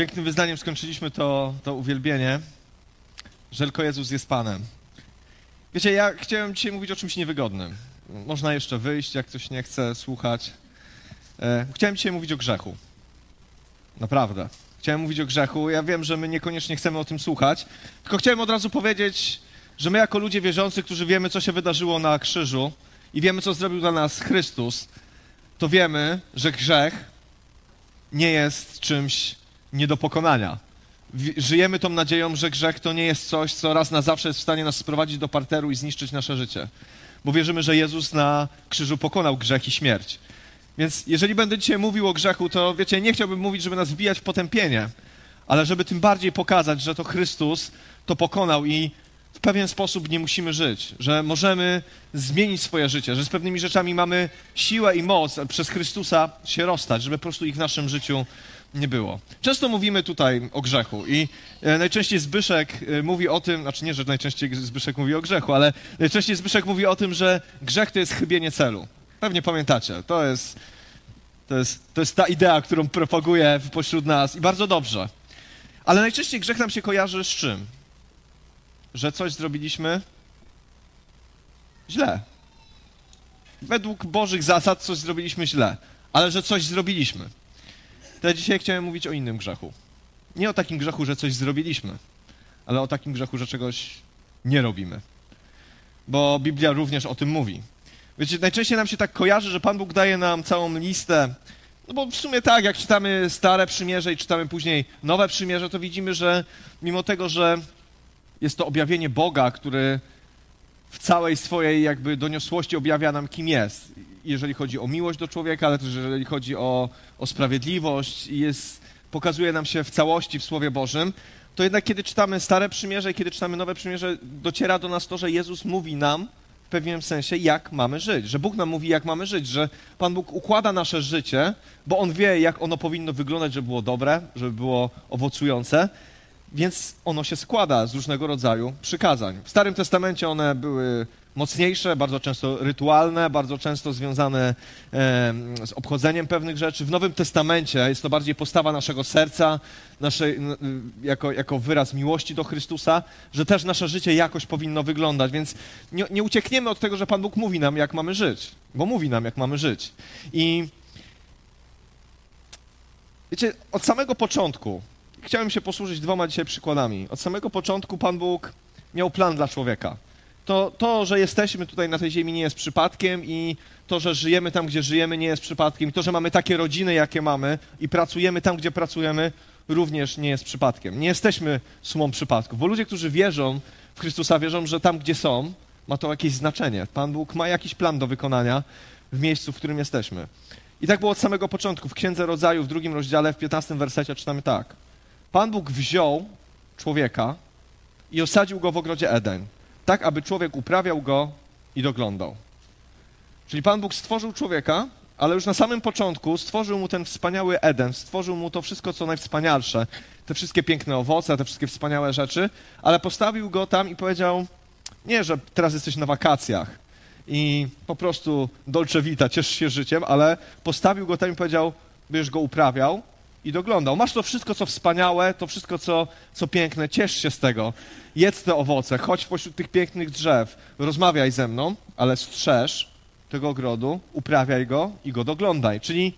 Pięknym wyznaniem skończyliśmy to, to uwielbienie, że tylko Jezus jest Panem. Wiecie, ja chciałem dzisiaj mówić o czymś niewygodnym. Można jeszcze wyjść, jak ktoś nie chce słuchać. E, chciałem dzisiaj mówić o grzechu. Naprawdę. Chciałem mówić o grzechu. Ja wiem, że my niekoniecznie chcemy o tym słuchać, tylko chciałem od razu powiedzieć, że my jako ludzie wierzący, którzy wiemy, co się wydarzyło na krzyżu i wiemy, co zrobił dla nas Chrystus, to wiemy, że grzech nie jest czymś nie do pokonania. Żyjemy tą nadzieją, że grzech to nie jest coś, co raz na zawsze jest w stanie nas sprowadzić do parteru i zniszczyć nasze życie. Bo wierzymy, że Jezus na krzyżu pokonał grzech i śmierć. Więc jeżeli będę dzisiaj mówił o grzechu, to wiecie, nie chciałbym mówić, żeby nas wbijać w potępienie, ale żeby tym bardziej pokazać, że to Chrystus to pokonał i w pewien sposób nie musimy żyć, że możemy zmienić swoje życie, że z pewnymi rzeczami mamy siłę i moc przez Chrystusa się rozstać, żeby po prostu ich w naszym życiu nie było. Często mówimy tutaj o grzechu i e, najczęściej Zbyszek e, mówi o tym, znaczy nie, że najczęściej Zbyszek mówi o grzechu, ale najczęściej Zbyszek mówi o tym, że grzech to jest chybienie celu. Pewnie pamiętacie, to jest, to jest, to jest ta idea, którą propaguje pośród nas i bardzo dobrze. Ale najczęściej grzech nam się kojarzy z czym? Że coś zrobiliśmy źle. Według Bożych zasad coś zrobiliśmy źle, ale że coś zrobiliśmy to ja dzisiaj chciałem mówić o innym grzechu. Nie o takim grzechu, że coś zrobiliśmy, ale o takim grzechu, że czegoś nie robimy. Bo Biblia również o tym mówi. Wiecie, najczęściej nam się tak kojarzy, że Pan Bóg daje nam całą listę. No bo w sumie tak, jak czytamy Stare Przymierze i czytamy później Nowe Przymierze, to widzimy, że mimo tego, że jest to objawienie Boga, który w całej swojej jakby doniosłości objawia nam, kim jest. Jeżeli chodzi o miłość do człowieka, ale też jeżeli chodzi o, o sprawiedliwość jest, pokazuje nam się w całości w Słowie Bożym, to jednak kiedy czytamy Stare Przymierze i kiedy czytamy Nowe Przymierze, dociera do nas to, że Jezus mówi nam w pewnym sensie, jak mamy żyć, że Bóg nam mówi, jak mamy żyć, że Pan Bóg układa nasze życie, bo On wie, jak ono powinno wyglądać, żeby było dobre, żeby było owocujące, więc ono się składa z różnego rodzaju przykazań. W Starym Testamencie one były mocniejsze, bardzo często rytualne, bardzo często związane z obchodzeniem pewnych rzeczy. W Nowym Testamencie jest to bardziej postawa naszego serca, naszej, jako, jako wyraz miłości do Chrystusa, że też nasze życie jakoś powinno wyglądać. Więc nie, nie uciekniemy od tego, że Pan Bóg mówi nam, jak mamy żyć, bo mówi nam, jak mamy żyć. I wiecie, od samego początku, chciałem się posłużyć dwoma dzisiaj przykładami. Od samego początku Pan Bóg miał plan dla człowieka to, to, że jesteśmy tutaj na tej ziemi nie jest przypadkiem i to, że żyjemy tam, gdzie żyjemy nie jest przypadkiem i to, że mamy takie rodziny, jakie mamy i pracujemy tam, gdzie pracujemy, również nie jest przypadkiem. Nie jesteśmy sumą przypadków, bo ludzie, którzy wierzą w Chrystusa, wierzą, że tam, gdzie są, ma to jakieś znaczenie. Pan Bóg ma jakiś plan do wykonania w miejscu, w którym jesteśmy. I tak było od samego początku. W Księdze Rodzaju, w drugim rozdziale, w 15 wersecie czytamy tak. Pan Bóg wziął człowieka i osadził go w ogrodzie Eden tak aby człowiek uprawiał go i doglądał. Czyli Pan Bóg stworzył człowieka, ale już na samym początku stworzył mu ten wspaniały Eden, stworzył mu to wszystko, co najwspanialsze, te wszystkie piękne owoce, te wszystkie wspaniałe rzeczy, ale postawił go tam i powiedział, nie, że teraz jesteś na wakacjach i po prostu dolce vita, ciesz się życiem, ale postawił go tam i powiedział, byś go uprawiał i doglądał. Masz to wszystko, co wspaniałe, to wszystko, co, co piękne, ciesz się z tego. Jedz te owoce, chodź pośród tych pięknych drzew, rozmawiaj ze mną, ale strzeż tego ogrodu, uprawiaj go i go doglądaj. Czyli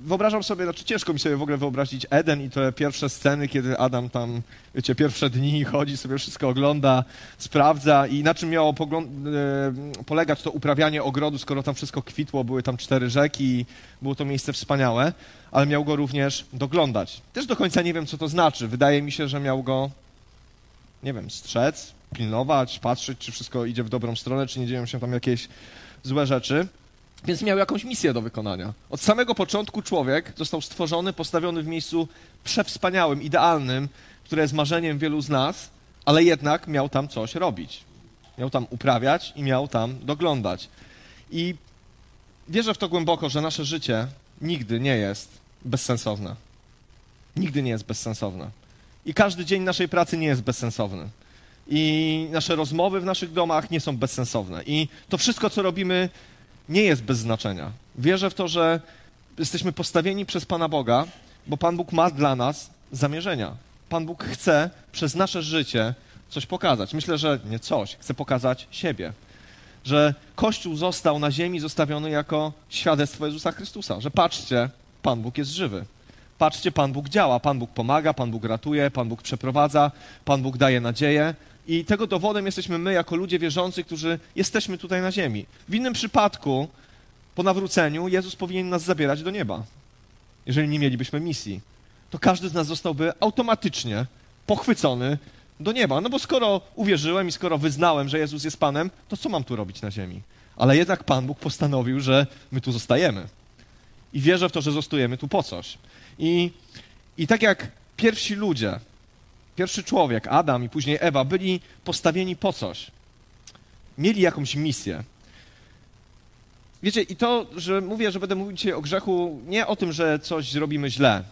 wyobrażam sobie, znaczy ciężko mi sobie w ogóle wyobrazić Eden i te pierwsze sceny, kiedy Adam tam, wiecie, pierwsze dni chodzi, sobie wszystko ogląda, sprawdza i na czym miało e, polegać to uprawianie ogrodu, skoro tam wszystko kwitło, były tam cztery rzeki było to miejsce wspaniałe, ale miał go również doglądać. Też do końca nie wiem, co to znaczy. Wydaje mi się, że miał go, nie wiem, strzec, pilnować, patrzeć, czy wszystko idzie w dobrą stronę, czy nie dzieją się tam jakieś złe rzeczy. Więc miał jakąś misję do wykonania. Od samego początku człowiek został stworzony, postawiony w miejscu przewspaniałym, idealnym, które jest marzeniem wielu z nas, ale jednak miał tam coś robić. Miał tam uprawiać i miał tam doglądać. I wierzę w to głęboko, że nasze życie nigdy nie jest bezsensowne. Nigdy nie jest bezsensowne. I każdy dzień naszej pracy nie jest bezsensowny. I nasze rozmowy w naszych domach nie są bezsensowne. I to wszystko, co robimy, nie jest bez znaczenia. Wierzę w to, że jesteśmy postawieni przez Pana Boga, bo Pan Bóg ma dla nas zamierzenia. Pan Bóg chce przez nasze życie coś pokazać. Myślę, że nie coś, chce pokazać siebie. Że Kościół został na ziemi zostawiony jako świadectwo Jezusa Chrystusa. Że patrzcie, Pan Bóg jest żywy. Patrzcie, Pan Bóg działa, Pan Bóg pomaga, Pan Bóg ratuje, Pan Bóg przeprowadza, Pan Bóg daje nadzieję. I tego dowodem jesteśmy my, jako ludzie wierzący, którzy jesteśmy tutaj na ziemi. W innym przypadku, po nawróceniu, Jezus powinien nas zabierać do nieba, jeżeli nie mielibyśmy misji. To każdy z nas zostałby automatycznie pochwycony do nieba. No bo skoro uwierzyłem i skoro wyznałem, że Jezus jest Panem, to co mam tu robić na ziemi? Ale jednak Pan Bóg postanowił, że my tu zostajemy. I wierzę w to, że zostajemy tu po coś. I, I tak jak pierwsi ludzie, pierwszy człowiek, Adam i później Ewa, byli postawieni po coś. Mieli jakąś misję. Wiecie, i to, że mówię, że będę mówić dzisiaj o grzechu, nie o tym, że coś zrobimy źle,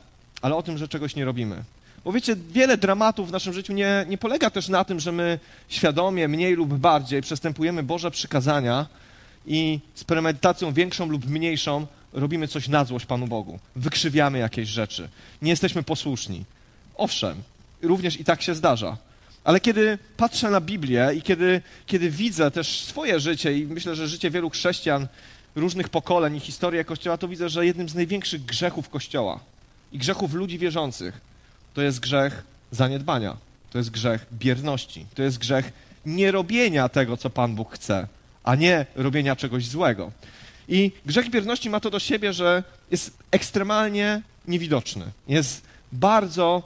ale o tym, że czegoś nie robimy. Bo wiecie, wiele dramatów w naszym życiu nie, nie polega też na tym, że my świadomie, mniej lub bardziej przestępujemy Boże przykazania i z premedytacją większą lub mniejszą robimy coś na złość Panu Bogu. Wykrzywiamy jakieś rzeczy. Nie jesteśmy posłuszni. Owszem, również i tak się zdarza. Ale kiedy patrzę na Biblię i kiedy, kiedy widzę też swoje życie i myślę, że życie wielu chrześcijan różnych pokoleń i historię Kościoła, to widzę, że jednym z największych grzechów Kościoła i grzechów ludzi wierzących to jest grzech zaniedbania, to jest grzech bierności, to jest grzech nierobienia tego, co Pan Bóg chce, a nie robienia czegoś złego. I grzech bierności ma to do siebie, że jest ekstremalnie niewidoczny, jest bardzo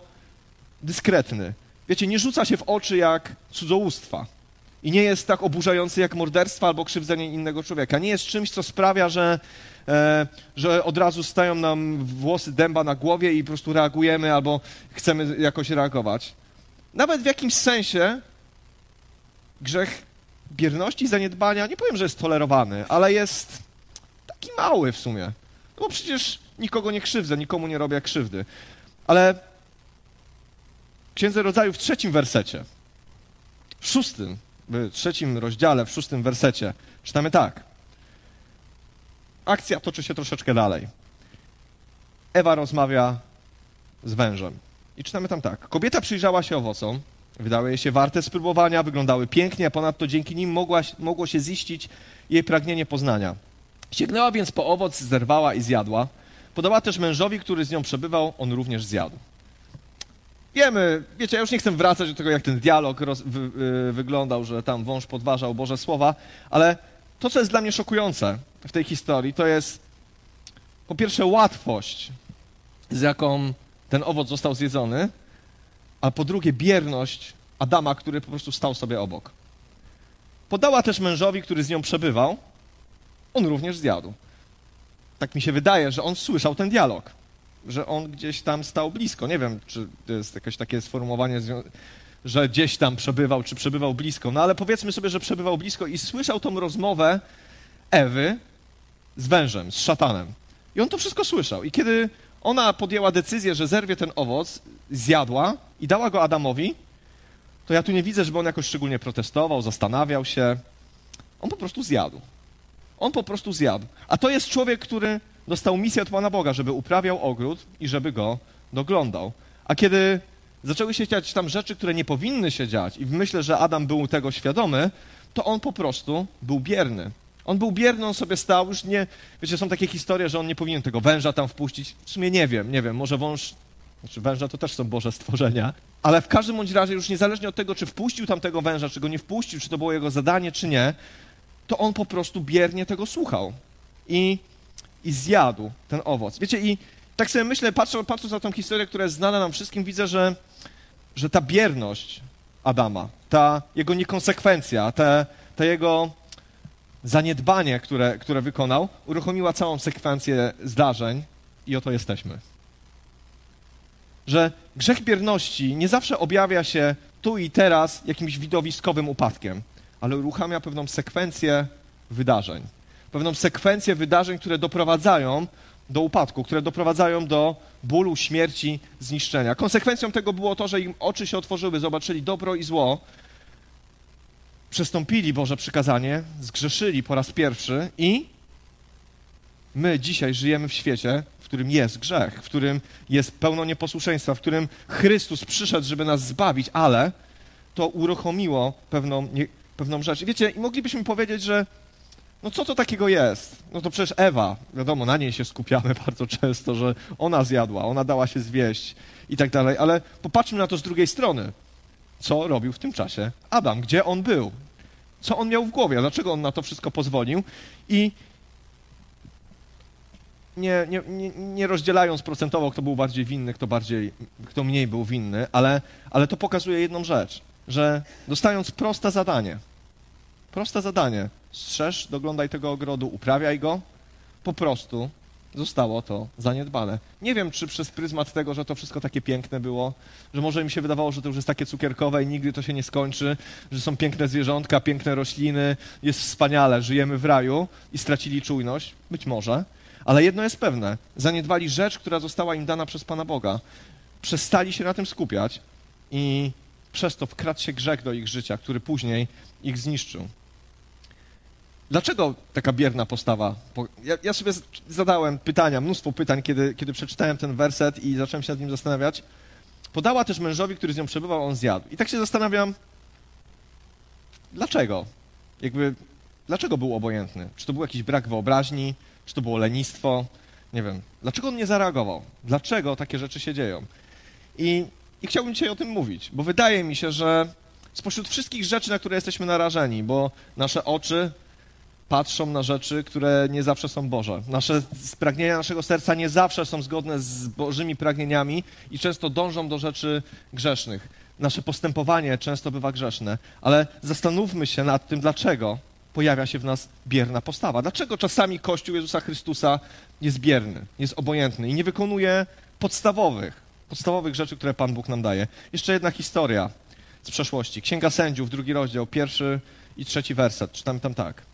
dyskretny. Wiecie, nie rzuca się w oczy jak cudzołóstwa i nie jest tak oburzający jak morderstwo albo krzywdzenie innego człowieka. Nie jest czymś, co sprawia, że, e, że od razu stają nam włosy dęba na głowie i po prostu reagujemy albo chcemy jakoś reagować. Nawet w jakimś sensie grzech bierności, zaniedbania, nie powiem, że jest tolerowany, ale jest taki mały w sumie. No bo przecież nikogo nie krzywdzę, nikomu nie robię krzywdy. Ale Księdze Rodzaju w trzecim wersecie, w szóstym, w trzecim rozdziale, w szóstym wersecie, czytamy tak. Akcja toczy się troszeczkę dalej. Ewa rozmawia z wężem. I czytamy tam tak. Kobieta przyjrzała się owocom, wydały jej się warte spróbowania, wyglądały pięknie, a ponadto dzięki nim mogła, mogło się ziścić jej pragnienie poznania. Sięgnęła więc po owoc, zerwała i zjadła. Podała też mężowi, który z nią przebywał, on również zjadł. Wiemy, wiecie, ja już nie chcę wracać do tego, jak ten dialog roz, wy, wyglądał, że tam wąż podważał Boże Słowa, ale to, co jest dla mnie szokujące w tej historii, to jest po pierwsze łatwość, z jaką ten owoc został zjedzony, a po drugie bierność Adama, który po prostu stał sobie obok. Podała też mężowi, który z nią przebywał, on również zjadł. Tak mi się wydaje, że on słyszał ten dialog, że on gdzieś tam stał blisko. Nie wiem, czy to jest jakieś takie sformułowanie, że gdzieś tam przebywał, czy przebywał blisko, no ale powiedzmy sobie, że przebywał blisko i słyszał tą rozmowę Ewy z wężem, z szatanem. I on to wszystko słyszał. I kiedy ona podjęła decyzję, że zerwie ten owoc, zjadła i dała go Adamowi, to ja tu nie widzę, żeby on jakoś szczególnie protestował, zastanawiał się. On po prostu zjadł. On po prostu zjadł. A to jest człowiek, który dostał misję od Pana Boga, żeby uprawiał ogród i żeby go doglądał. A kiedy zaczęły się dziać tam rzeczy, które nie powinny się dziać, i myślę, że Adam był tego świadomy, to on po prostu był bierny. On był bierny, on sobie stał, już nie, wiecie, są takie historie, że on nie powinien tego węża tam wpuścić. W sumie nie wiem, nie wiem, może wąż, znaczy węża to też są Boże stworzenia, ale w każdym bądź razie, już niezależnie od tego, czy wpuścił tam tego węża, czy go nie wpuścił, czy to było jego zadanie, czy nie, to on po prostu biernie tego słuchał i, i zjadł ten owoc. Wiecie, i tak sobie myślę, patrząc, patrząc na tą historię, która jest znana nam wszystkim, widzę, że, że ta bierność Adama, ta jego niekonsekwencja, te, te jego zaniedbanie, które, które wykonał, uruchomiła całą sekwencję zdarzeń i oto jesteśmy. Że grzech bierności nie zawsze objawia się tu i teraz jakimś widowiskowym upadkiem ale uruchamia pewną sekwencję wydarzeń. Pewną sekwencję wydarzeń, które doprowadzają do upadku, które doprowadzają do bólu, śmierci, zniszczenia. Konsekwencją tego było to, że im oczy się otworzyły, zobaczyli dobro i zło, przestąpili Boże przykazanie, zgrzeszyli po raz pierwszy i my dzisiaj żyjemy w świecie, w którym jest grzech, w którym jest pełno nieposłuszeństwa, w którym Chrystus przyszedł, żeby nas zbawić, ale to uruchomiło pewną, nie, pewną rzecz. Wiecie, i moglibyśmy powiedzieć, że no co to takiego jest? No to przecież Ewa, wiadomo, na niej się skupiamy bardzo często, że ona zjadła, ona dała się zwieść i tak dalej, ale popatrzmy na to z drugiej strony. Co robił w tym czasie Adam? Gdzie on był? Co on miał w głowie? Dlaczego on na to wszystko pozwolił? I nie, nie, nie, nie rozdzielając procentowo, kto był bardziej winny, kto, bardziej, kto mniej był winny, ale, ale to pokazuje jedną rzecz, że dostając proste zadanie, proste zadanie, strzeż, doglądaj tego ogrodu, uprawiaj go, po prostu zostało to zaniedbane. Nie wiem, czy przez pryzmat tego, że to wszystko takie piękne było, że może mi się wydawało, że to już jest takie cukierkowe i nigdy to się nie skończy, że są piękne zwierzątka, piękne rośliny, jest wspaniale, żyjemy w raju i stracili czujność. Być może. Ale jedno jest pewne: zaniedbali rzecz, która została im dana przez Pana Boga. Przestali się na tym skupiać i przez to wkradł się grzech do ich życia, który później ich zniszczył. Dlaczego taka bierna postawa? Ja, ja, sobie zadałem pytania, mnóstwo pytań, kiedy, kiedy przeczytałem ten werset i zacząłem się nad nim zastanawiać. Podała też mężowi, który z nią przebywał, on zjadł. I tak się zastanawiam, dlaczego? Jakby, dlaczego był obojętny? Czy to był jakiś brak wyobraźni? Czy to było lenistwo? Nie wiem. Dlaczego on nie zareagował? Dlaczego takie rzeczy się dzieją? I, I chciałbym dzisiaj o tym mówić, bo wydaje mi się, że spośród wszystkich rzeczy, na które jesteśmy narażeni, bo nasze oczy patrzą na rzeczy, które nie zawsze są Boże. Nasze pragnienia naszego serca nie zawsze są zgodne z Bożymi pragnieniami i często dążą do rzeczy grzesznych. Nasze postępowanie często bywa grzeszne, ale zastanówmy się nad tym, dlaczego pojawia się w nas bierna postawa. Dlaczego czasami Kościół Jezusa Chrystusa jest bierny, jest obojętny i nie wykonuje podstawowych, podstawowych rzeczy, które Pan Bóg nam daje. Jeszcze jedna historia z przeszłości. Księga Sędziów, drugi rozdział, pierwszy i trzeci werset. Czytam tam tak.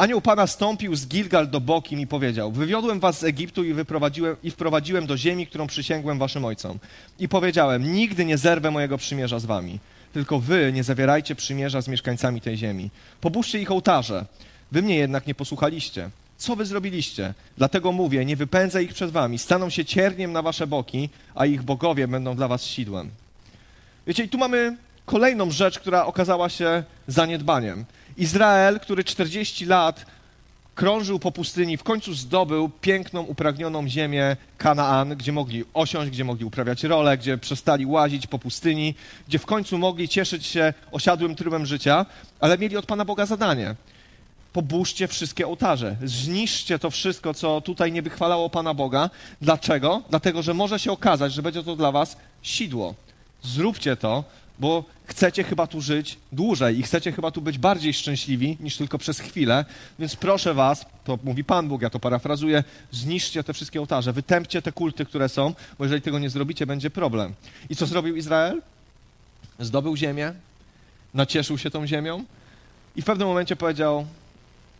Anioł Pana stąpił z Gilgal do Bokim i powiedział: Wywiodłem was z Egiptu i, wyprowadziłem, i wprowadziłem do ziemi, którą przysięgłem waszym ojcom. I powiedziałem: Nigdy nie zerwę mojego przymierza z wami. Tylko wy nie zawierajcie przymierza z mieszkańcami tej ziemi. Pobóżcie ich ołtarze. Wy mnie jednak nie posłuchaliście. Co wy zrobiliście? Dlatego mówię, nie wypędzę ich przed wami. Staną się cierniem na wasze boki, a ich bogowie będą dla was sidłem. Wiecie, i tu mamy kolejną rzecz, która okazała się zaniedbaniem. Izrael, który 40 lat krążył po pustyni, w końcu zdobył piękną, upragnioną ziemię Kanaan, gdzie mogli osiąść, gdzie mogli uprawiać role, gdzie przestali łazić po pustyni, gdzie w końcu mogli cieszyć się osiadłym trybem życia, ale mieli od Pana Boga zadanie. Pobóżcie wszystkie ołtarze, zniszczcie to wszystko, co tutaj nie wychwalało Pana Boga. Dlaczego? Dlatego, że może się okazać, że będzie to dla was sidło. Zróbcie to, bo chcecie chyba tu żyć dłużej i chcecie chyba tu być bardziej szczęśliwi niż tylko przez chwilę, więc proszę was, to mówi Pan Bóg, ja to parafrazuję, zniszczcie te wszystkie ołtarze, wytępcie te kulty, które są, bo jeżeli tego nie zrobicie, będzie problem. I co zrobił Izrael? Zdobył ziemię, nacieszył się tą ziemią i w pewnym momencie powiedział,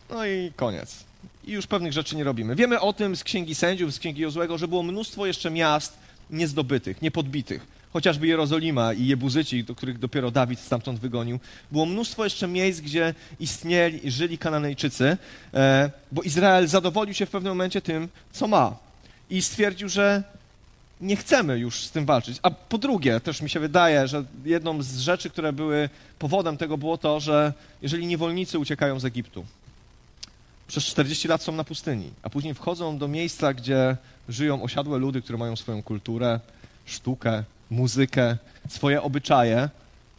no i koniec. I już pewnych rzeczy nie robimy. Wiemy o tym z Księgi Sędziów, z Księgi Jozłego, że było mnóstwo jeszcze miast niezdobytych, niepodbitych chociażby Jerozolima i Jebuzyci, do których dopiero Dawid stamtąd wygonił. Było mnóstwo jeszcze miejsc, gdzie istnieli żyli Kananejczycy, e, bo Izrael zadowolił się w pewnym momencie tym, co ma. I stwierdził, że nie chcemy już z tym walczyć. A po drugie, też mi się wydaje, że jedną z rzeczy, które były powodem tego było to, że jeżeli niewolnicy uciekają z Egiptu, przez 40 lat są na pustyni, a później wchodzą do miejsca, gdzie żyją osiadłe ludy, które mają swoją kulturę, sztukę, muzykę, swoje obyczaje,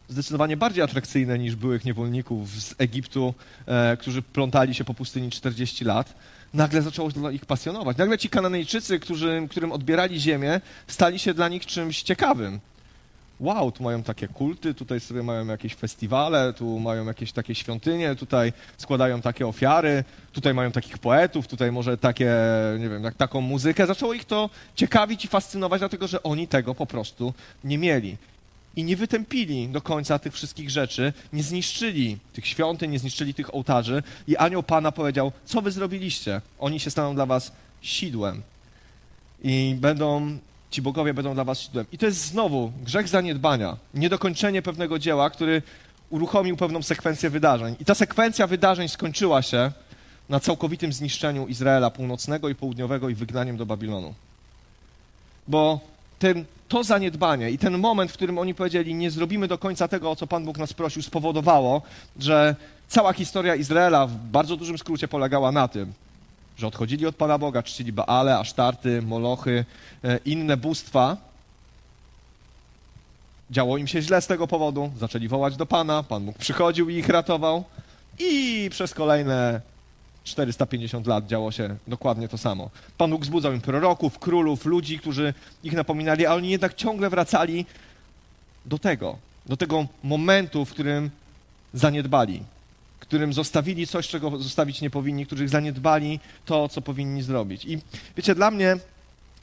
zdecydowanie bardziej atrakcyjne niż byłych niewolników z Egiptu, e, którzy plątali się po pustyni 40 lat, nagle zaczęło dla ich pasjonować. Nagle ci Kananejczycy, którzy, którym odbierali ziemię, stali się dla nich czymś ciekawym wow, tu mają takie kulty, tutaj sobie mają jakieś festiwale, tu mają jakieś takie świątynie, tutaj składają takie ofiary, tutaj mają takich poetów, tutaj może takie, nie wiem, taką muzykę. Zaczęło ich to ciekawić i fascynować, dlatego że oni tego po prostu nie mieli. I nie wytępili do końca tych wszystkich rzeczy, nie zniszczyli tych świątyń, nie zniszczyli tych ołtarzy. I anioł Pana powiedział, co wy zrobiliście? Oni się staną dla was sidłem. I będą ci bogowie będą dla was sidłem. I to jest znowu grzech zaniedbania, niedokończenie pewnego dzieła, który uruchomił pewną sekwencję wydarzeń. I ta sekwencja wydarzeń skończyła się na całkowitym zniszczeniu Izraela północnego i południowego i wygnaniem do Babilonu. bo ten, to zaniedbanie i ten moment, w którym oni powiedzieli, nie zrobimy do końca tego, o co Pan Bóg nas prosił, spowodowało, że cała historia Izraela w bardzo dużym skrócie polegała na tym, że odchodzili od Pana Boga, czcili Baale, Asztarty, Molochy, e, inne bóstwa. Działo im się źle z tego powodu, zaczęli wołać do Pana, Pan Bóg przychodził i ich ratował i przez kolejne 450 lat działo się dokładnie to samo. Pan Bóg wzbudzał im proroków, królów, ludzi, którzy ich napominali, a oni jednak ciągle wracali do tego, do tego momentu, w którym zaniedbali, którym zostawili coś, czego zostawić nie powinni, których zaniedbali to, co powinni zrobić. I wiecie, dla mnie,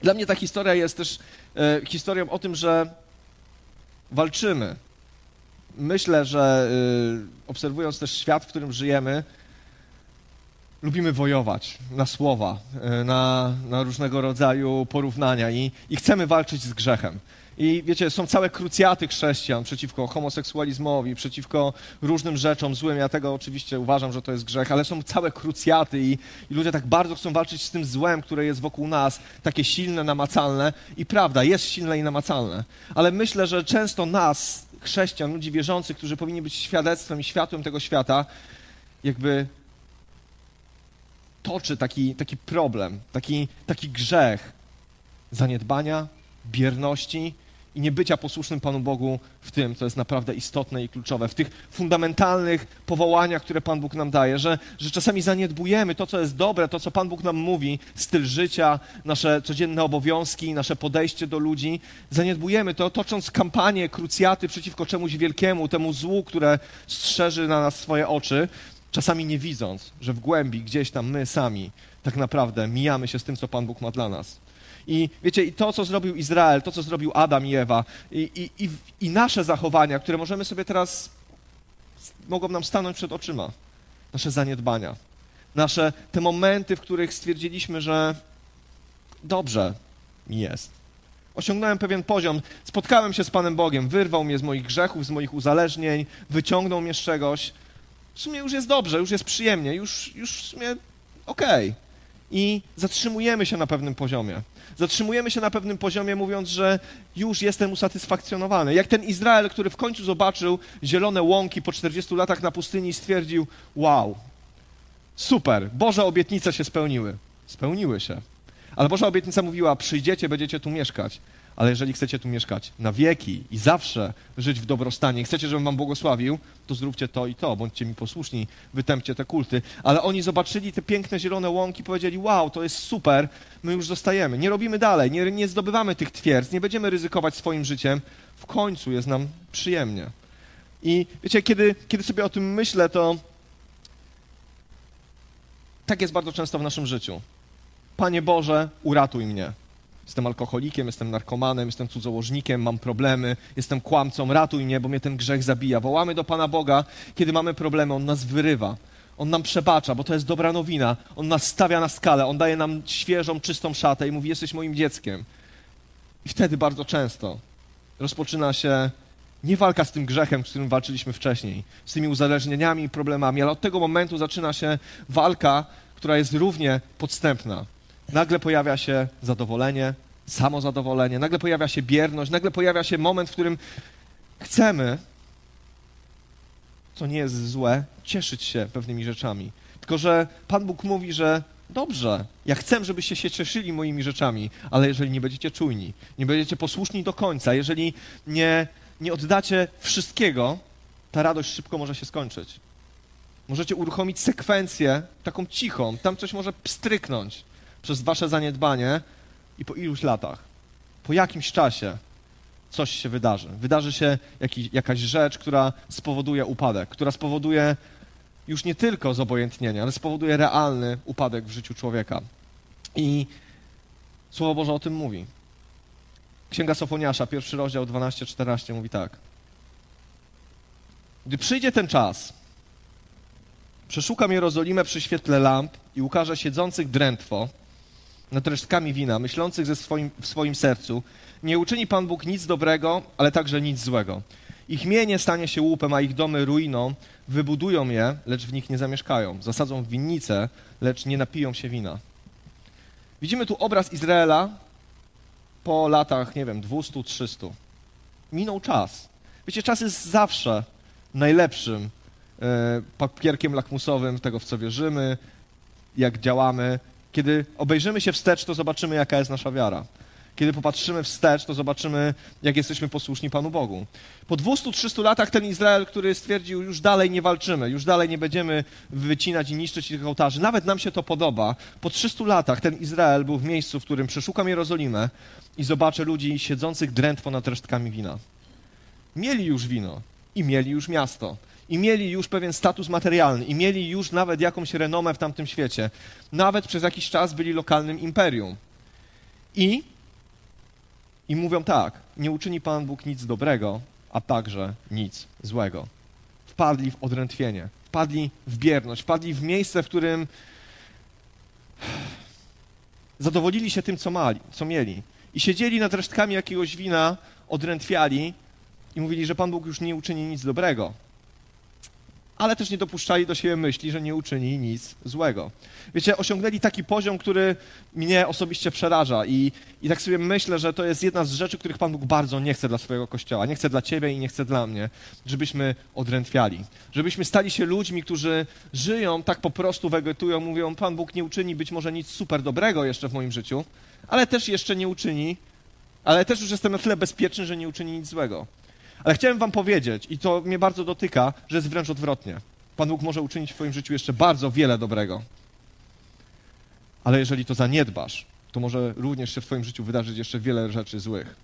dla mnie ta historia jest też e, historią o tym, że walczymy. Myślę, że e, obserwując też świat, w którym żyjemy, lubimy wojować na słowa, e, na, na różnego rodzaju porównania i, i chcemy walczyć z grzechem. I wiecie, są całe krucjaty chrześcijan przeciwko homoseksualizmowi, przeciwko różnym rzeczom złym. Ja tego oczywiście uważam, że to jest grzech, ale są całe krucjaty i, i ludzie tak bardzo chcą walczyć z tym złem, które jest wokół nas, takie silne, namacalne. I prawda, jest silne i namacalne. Ale myślę, że często nas, chrześcijan, ludzi wierzących, którzy powinni być świadectwem i światłem tego świata, jakby toczy taki, taki problem, taki, taki grzech zaniedbania, bierności i niebycia posłusznym Panu Bogu w tym, co jest naprawdę istotne i kluczowe, w tych fundamentalnych powołaniach, które Pan Bóg nam daje, że, że czasami zaniedbujemy to, co jest dobre, to, co Pan Bóg nam mówi, styl życia, nasze codzienne obowiązki, nasze podejście do ludzi. Zaniedbujemy to, tocząc kampanię, krucjaty przeciwko czemuś wielkiemu, temu złu, które strzeży na nas swoje oczy, czasami nie widząc, że w głębi gdzieś tam my sami tak naprawdę mijamy się z tym, co Pan Bóg ma dla nas. I wiecie, i to, co zrobił Izrael, to, co zrobił Adam i Ewa, i, i, i nasze zachowania, które możemy sobie teraz, mogą nam stanąć przed oczyma, nasze zaniedbania, nasze te momenty, w których stwierdziliśmy, że dobrze mi jest. Osiągnąłem pewien poziom, spotkałem się z Panem Bogiem, wyrwał mnie z moich grzechów, z moich uzależnień, wyciągnął mnie z czegoś, w sumie już jest dobrze, już jest przyjemnie, już, już w sumie okej. Okay. I zatrzymujemy się na pewnym poziomie. Zatrzymujemy się na pewnym poziomie, mówiąc, że już jestem usatysfakcjonowany. Jak ten Izrael, który w końcu zobaczył zielone łąki po 40 latach na pustyni i stwierdził: Wow, super, Boże obietnice się spełniły. Spełniły się. Ale Boża obietnica mówiła: Przyjdziecie, będziecie tu mieszkać ale jeżeli chcecie tu mieszkać na wieki i zawsze żyć w dobrostanie, chcecie, żebym wam błogosławił, to zróbcie to i to, bądźcie mi posłuszni, wytępcie te kulty. Ale oni zobaczyli te piękne zielone łąki, powiedzieli, wow, to jest super, my już zostajemy. Nie robimy dalej, nie, nie zdobywamy tych twierdz, nie będziemy ryzykować swoim życiem, w końcu jest nam przyjemnie. I wiecie, kiedy, kiedy sobie o tym myślę, to tak jest bardzo często w naszym życiu. Panie Boże, uratuj mnie. Jestem alkoholikiem, jestem narkomanem, jestem cudzołożnikiem, mam problemy, jestem kłamcą, ratuj mnie, bo mnie ten grzech zabija. Wołamy do Pana Boga, kiedy mamy problemy, On nas wyrywa. On nam przebacza, bo to jest dobra nowina. On nas stawia na skalę, On daje nam świeżą, czystą szatę i mówi, jesteś moim dzieckiem. I wtedy bardzo często rozpoczyna się nie walka z tym grzechem, z którym walczyliśmy wcześniej, z tymi uzależnieniami i problemami, ale od tego momentu zaczyna się walka, która jest równie podstępna nagle pojawia się zadowolenie, samozadowolenie, nagle pojawia się bierność, nagle pojawia się moment, w którym chcemy, co nie jest złe, cieszyć się pewnymi rzeczami. Tylko, że Pan Bóg mówi, że dobrze, ja chcę, żebyście się cieszyli moimi rzeczami, ale jeżeli nie będziecie czujni, nie będziecie posłuszni do końca, jeżeli nie, nie oddacie wszystkiego, ta radość szybko może się skończyć. Możecie uruchomić sekwencję taką cichą, tam coś może pstryknąć przez wasze zaniedbanie i po iluś latach, po jakimś czasie coś się wydarzy. Wydarzy się jakiś, jakaś rzecz, która spowoduje upadek, która spowoduje już nie tylko zobojętnienie, ale spowoduje realny upadek w życiu człowieka. I Słowo Boże o tym mówi. Księga Sofoniasza, pierwszy rozdział 12-14 mówi tak. Gdy przyjdzie ten czas, przeszukam Jerozolimę przy świetle lamp i ukażę siedzących drętwo, nad resztkami wina, myślących ze swoim, w swoim sercu, nie uczyni Pan Bóg nic dobrego, ale także nic złego. Ich mienie stanie się łupem, a ich domy ruiną. Wybudują je, lecz w nich nie zamieszkają. Zasadzą winnice, lecz nie napiją się wina. Widzimy tu obraz Izraela, po latach, nie wiem, 200, 300. Minął czas. Wiecie, czas jest zawsze najlepszym e, papierkiem lakmusowym tego, w co wierzymy, jak działamy. Kiedy obejrzymy się wstecz, to zobaczymy, jaka jest nasza wiara. Kiedy popatrzymy wstecz, to zobaczymy, jak jesteśmy posłuszni Panu Bogu. Po 200-300 latach ten Izrael, który stwierdził, już dalej nie walczymy, już dalej nie będziemy wycinać i niszczyć tych ołtarzy, nawet nam się to podoba. Po 300 latach ten Izrael był w miejscu, w którym przeszukam Jerozolimę i zobaczę ludzi siedzących drętwo nad resztkami wina. Mieli już wino i mieli już miasto i mieli już pewien status materialny, i mieli już nawet jakąś renomę w tamtym świecie. Nawet przez jakiś czas byli lokalnym imperium. I, i mówią tak, nie uczyni Pan Bóg nic dobrego, a także nic złego. Wpadli w odrętwienie, wpadli w bierność, wpadli w miejsce, w którym zadowolili się tym, co, mali, co mieli. I siedzieli nad resztkami jakiegoś wina, odrętwiali i mówili, że Pan Bóg już nie uczyni nic dobrego ale też nie dopuszczali do siebie myśli, że nie uczyni nic złego. Wiecie, osiągnęli taki poziom, który mnie osobiście przeraża i, i tak sobie myślę, że to jest jedna z rzeczy, których Pan Bóg bardzo nie chce dla swojego Kościoła. Nie chce dla Ciebie i nie chce dla mnie, żebyśmy odrętwiali. Żebyśmy stali się ludźmi, którzy żyją, tak po prostu wegetują, mówią, Pan Bóg nie uczyni być może nic super dobrego jeszcze w moim życiu, ale też jeszcze nie uczyni, ale też już jestem na tyle bezpieczny, że nie uczyni nic złego. Ale chciałem wam powiedzieć, i to mnie bardzo dotyka, że jest wręcz odwrotnie. Pan Bóg może uczynić w twoim życiu jeszcze bardzo wiele dobrego. Ale jeżeli to zaniedbasz, to może również się w twoim życiu wydarzyć jeszcze wiele rzeczy złych.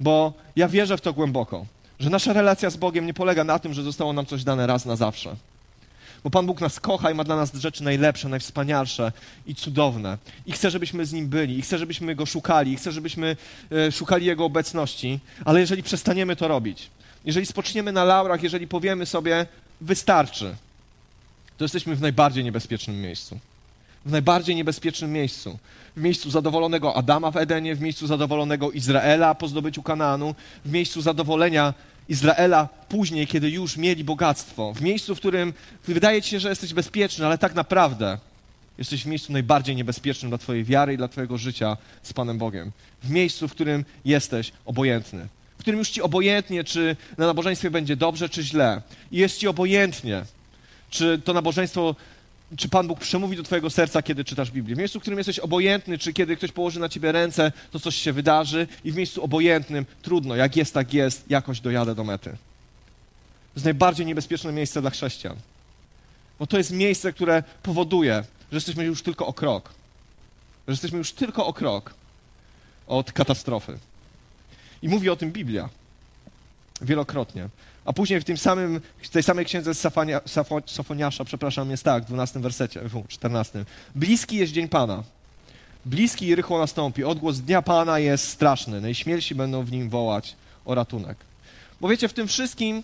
Bo ja wierzę w to głęboko, że nasza relacja z Bogiem nie polega na tym, że zostało nam coś dane raz na zawsze bo Pan Bóg nas kocha i ma dla nas rzeczy najlepsze, najwspanialsze i cudowne. I chce, żebyśmy z Nim byli, i chce, żebyśmy Go szukali, i chce, żebyśmy e, szukali Jego obecności, ale jeżeli przestaniemy to robić, jeżeli spoczniemy na laurach, jeżeli powiemy sobie, wystarczy, to jesteśmy w najbardziej niebezpiecznym miejscu. W najbardziej niebezpiecznym miejscu. W miejscu zadowolonego Adama w Edenie, w miejscu zadowolonego Izraela po zdobyciu Kanaanu, w miejscu zadowolenia Izraela później, kiedy już mieli bogactwo, w miejscu, w którym wydaje ci się, że jesteś bezpieczny, ale tak naprawdę jesteś w miejscu najbardziej niebezpiecznym dla Twojej wiary i dla Twojego życia z Panem Bogiem. W miejscu, w którym jesteś obojętny. W którym już ci obojętnie, czy na nabożeństwie będzie dobrze, czy źle. I jest ci obojętnie, czy to nabożeństwo czy Pan Bóg przemówi do Twojego serca, kiedy czytasz Biblię. W miejscu, w którym jesteś obojętny, czy kiedy ktoś położy na Ciebie ręce, to coś się wydarzy, i w miejscu obojętnym, trudno, jak jest, tak jest, jakoś dojadę do mety. To jest najbardziej niebezpieczne miejsce dla chrześcijan. Bo to jest miejsce, które powoduje, że jesteśmy już tylko o krok. Że jesteśmy już tylko o krok od katastrofy. I mówi o tym Biblia wielokrotnie. A później w tym samym, tej samej księdze Safania, Safo, Sofoniasza, przepraszam, jest tak, w 12 wersecie, w 14. Bliski jest dzień Pana. Bliski i rychło nastąpi. Odgłos dnia Pana jest straszny. Najśmielsi będą w nim wołać o ratunek. Bo wiecie, w tym wszystkim,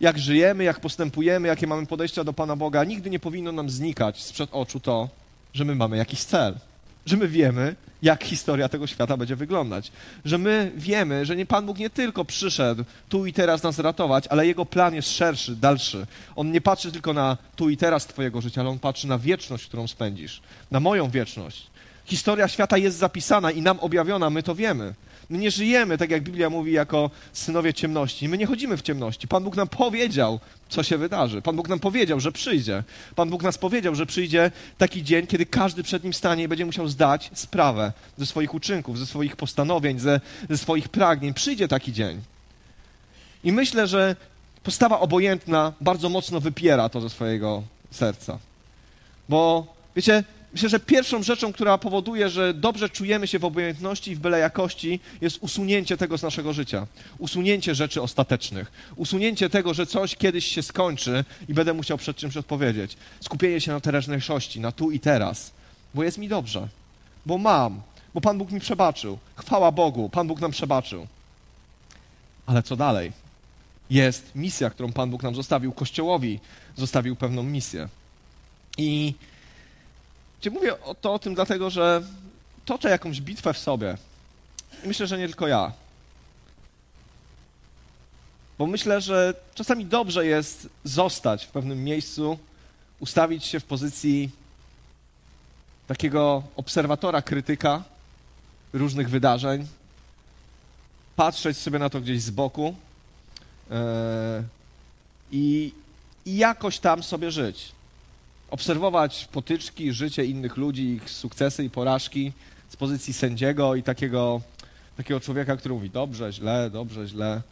jak żyjemy, jak postępujemy, jakie mamy podejścia do Pana Boga, nigdy nie powinno nam znikać sprzed oczu to, że my mamy jakiś cel że my wiemy, jak historia tego świata będzie wyglądać. Że my wiemy, że nie Pan Bóg nie tylko przyszedł tu i teraz nas ratować, ale Jego plan jest szerszy, dalszy. On nie patrzy tylko na tu i teraz Twojego życia, ale On patrzy na wieczność, którą spędzisz, na moją wieczność. Historia świata jest zapisana i nam objawiona, my to wiemy. My nie żyjemy, tak jak Biblia mówi, jako synowie ciemności. My nie chodzimy w ciemności. Pan Bóg nam powiedział, co się wydarzy. Pan Bóg nam powiedział, że przyjdzie. Pan Bóg nas powiedział, że przyjdzie taki dzień, kiedy każdy przed nim stanie i będzie musiał zdać sprawę ze swoich uczynków, ze swoich postanowień, ze, ze swoich pragnień. Przyjdzie taki dzień. I myślę, że postawa obojętna bardzo mocno wypiera to ze swojego serca. Bo wiecie, Myślę, że pierwszą rzeczą, która powoduje, że dobrze czujemy się w obojętności i w byle jakości, jest usunięcie tego z naszego życia. Usunięcie rzeczy ostatecznych. Usunięcie tego, że coś kiedyś się skończy i będę musiał przed czymś odpowiedzieć. Skupienie się na teraźniejszości, na tu i teraz. Bo jest mi dobrze. Bo mam. Bo Pan Bóg mi przebaczył. Chwała Bogu, Pan Bóg nam przebaczył. Ale co dalej? Jest misja, którą Pan Bóg nam zostawił. Kościołowi zostawił pewną misję. I gdzie mówię o to o tym dlatego, że toczę jakąś bitwę w sobie. I myślę, że nie tylko ja. Bo myślę, że czasami dobrze jest zostać w pewnym miejscu, ustawić się w pozycji takiego obserwatora, krytyka różnych wydarzeń, patrzeć sobie na to gdzieś z boku i, i jakoś tam sobie żyć. Obserwować potyczki, życie innych ludzi, ich sukcesy i porażki z pozycji sędziego i takiego, takiego człowieka, który mówi dobrze, źle, dobrze, źle.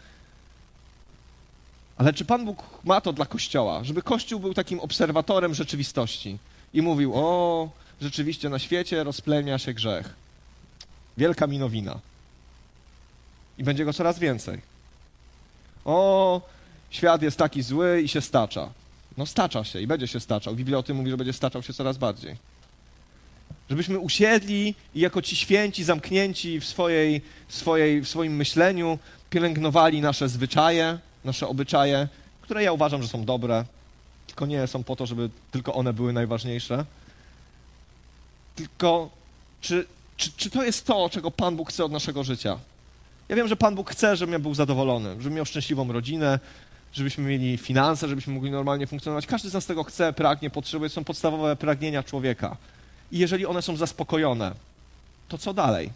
Ale czy Pan Bóg ma to dla Kościoła? Żeby Kościół był takim obserwatorem rzeczywistości i mówił, o, rzeczywiście na świecie rozplenia się grzech. Wielka minowina. I będzie go coraz więcej. O, świat jest taki zły i się stacza. No stacza się i będzie się staczał. Biblia o tym mówi, że będzie staczał się coraz bardziej. Żebyśmy usiedli i jako ci święci, zamknięci w, swojej, swojej, w swoim myśleniu, pielęgnowali nasze zwyczaje, nasze obyczaje, które ja uważam, że są dobre, tylko nie są po to, żeby tylko one były najważniejsze. Tylko czy, czy, czy to jest to, czego Pan Bóg chce od naszego życia? Ja wiem, że Pan Bóg chce, żebym ja był zadowolony, żebym miał szczęśliwą rodzinę, żebyśmy mieli finanse, żebyśmy mogli normalnie funkcjonować. Każdy z nas tego chce, pragnie, potrzebuje. Są podstawowe pragnienia człowieka. I jeżeli one są zaspokojone, to co dalej?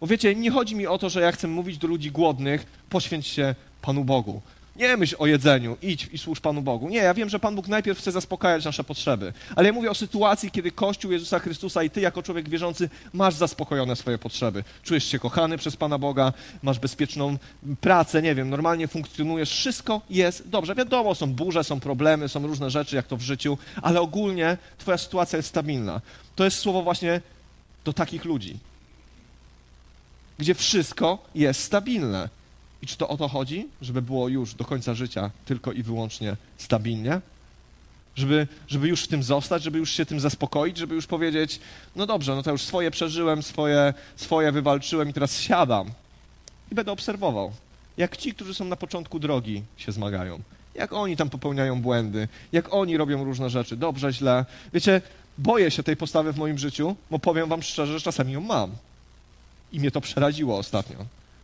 Bo wiecie, nie chodzi mi o to, że ja chcę mówić do ludzi głodnych, poświęć się Panu Bogu. Nie myśl o jedzeniu, idź i służ Panu Bogu. Nie, ja wiem, że Pan Bóg najpierw chce zaspokajać nasze potrzeby. Ale ja mówię o sytuacji, kiedy Kościół Jezusa Chrystusa i Ty jako człowiek wierzący masz zaspokojone swoje potrzeby. Czujesz się kochany przez Pana Boga, masz bezpieczną pracę, nie wiem, normalnie funkcjonujesz, wszystko jest dobrze. Wiadomo, są burze, są problemy, są różne rzeczy, jak to w życiu, ale ogólnie Twoja sytuacja jest stabilna. To jest słowo właśnie do takich ludzi, gdzie wszystko jest stabilne. I czy to o to chodzi, żeby było już do końca życia tylko i wyłącznie stabilnie? Żeby, żeby już w tym zostać, żeby już się tym zaspokoić, żeby już powiedzieć, no dobrze, no to już swoje przeżyłem, swoje, swoje wywalczyłem i teraz siadam i będę obserwował, jak ci, którzy są na początku drogi, się zmagają. Jak oni tam popełniają błędy, jak oni robią różne rzeczy, dobrze, źle. Wiecie, boję się tej postawy w moim życiu, bo powiem wam szczerze, że czasami ją mam. I mnie to przeraziło ostatnio.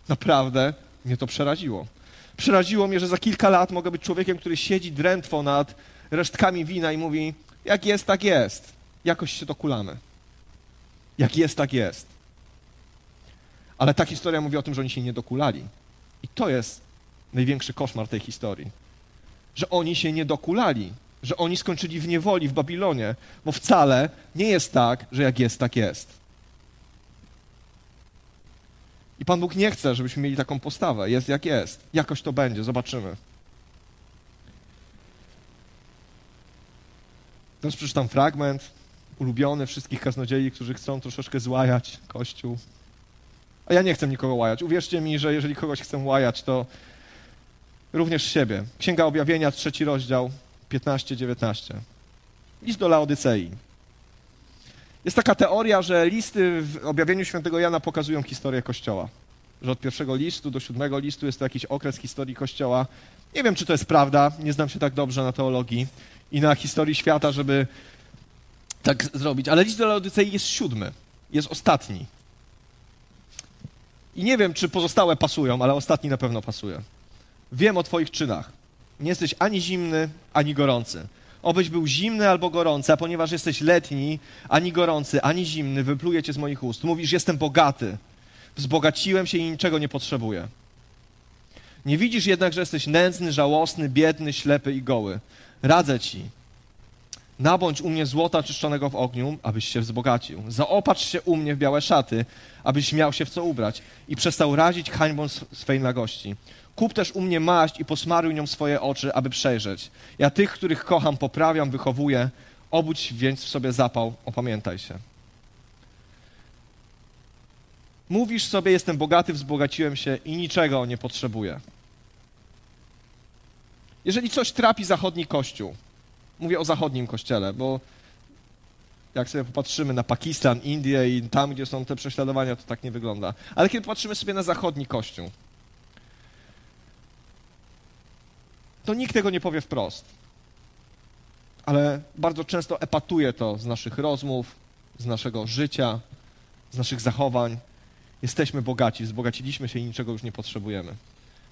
Naprawdę mnie to przeraziło. Przeraziło mnie, że za kilka lat mogę być człowiekiem, który siedzi drętwo nad resztkami wina i mówi: Jak jest, tak jest. Jakoś się dokulamy. Jak jest, tak jest. Ale ta historia mówi o tym, że oni się nie dokulali. I to jest największy koszmar tej historii. Że oni się nie dokulali, że oni skończyli w niewoli w Babilonie, bo wcale nie jest tak, że jak jest, tak jest. I Pan Bóg nie chce, żebyśmy mieli taką postawę. Jest jak jest. Jakoś to będzie, zobaczymy. Teraz przeczytam fragment ulubiony wszystkich kaznodziei, którzy chcą troszeczkę złajać Kościół. A ja nie chcę nikogo łajać. Uwierzcie mi, że jeżeli kogoś chcę łajać, to również siebie. Księga Objawienia, trzeci rozdział, 15-19. List do Laodycei. Jest taka teoria, że listy w objawieniu świętego Jana pokazują historię Kościoła. Że od pierwszego listu do siódmego listu jest to jakiś okres historii Kościoła. Nie wiem, czy to jest prawda, nie znam się tak dobrze na teologii i na historii świata, żeby tak zrobić, ale list do Laodycei jest siódmy, jest ostatni. I nie wiem, czy pozostałe pasują, ale ostatni na pewno pasuje. Wiem o Twoich czynach. Nie jesteś ani zimny, ani gorący obyś był zimny albo gorący, a ponieważ jesteś letni, ani gorący, ani zimny, wypluję cię z moich ust. Mówisz, jestem bogaty, wzbogaciłem się i niczego nie potrzebuję. Nie widzisz jednak, że jesteś nędzny, żałosny, biedny, ślepy i goły. Radzę ci, nabądź u mnie złota czyszczonego w ogniu, abyś się wzbogacił. Zaopatrz się u mnie w białe szaty, abyś miał się w co ubrać i przestał razić hańbą swej nagości. Kup też u mnie maść i posmaruj nią swoje oczy, aby przejrzeć. Ja tych, których kocham, poprawiam, wychowuję. Obudź więc w sobie zapał, opamiętaj się. Mówisz sobie, jestem bogaty, wzbogaciłem się i niczego nie potrzebuję. Jeżeli coś trapi zachodni kościół, mówię o zachodnim kościele, bo jak sobie popatrzymy na Pakistan, Indię i tam, gdzie są te prześladowania, to tak nie wygląda. Ale kiedy patrzymy sobie na zachodni kościół, to nikt tego nie powie wprost. Ale bardzo często epatuje to z naszych rozmów, z naszego życia, z naszych zachowań. Jesteśmy bogaci, wzbogaciliśmy się i niczego już nie potrzebujemy.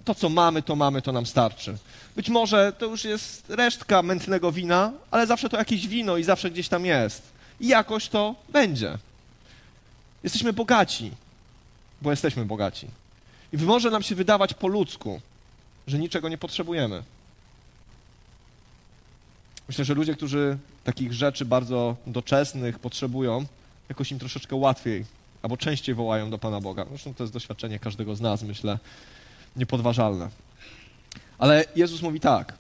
To, co mamy, to mamy, to nam starczy. Być może to już jest resztka mętnego wina, ale zawsze to jakieś wino i zawsze gdzieś tam jest. I jakoś to będzie. Jesteśmy bogaci, bo jesteśmy bogaci. I może nam się wydawać po ludzku, że niczego nie potrzebujemy. Myślę, że ludzie, którzy takich rzeczy bardzo doczesnych potrzebują, jakoś im troszeczkę łatwiej albo częściej wołają do Pana Boga. Zresztą to jest doświadczenie każdego z nas, myślę, niepodważalne. Ale Jezus mówi tak.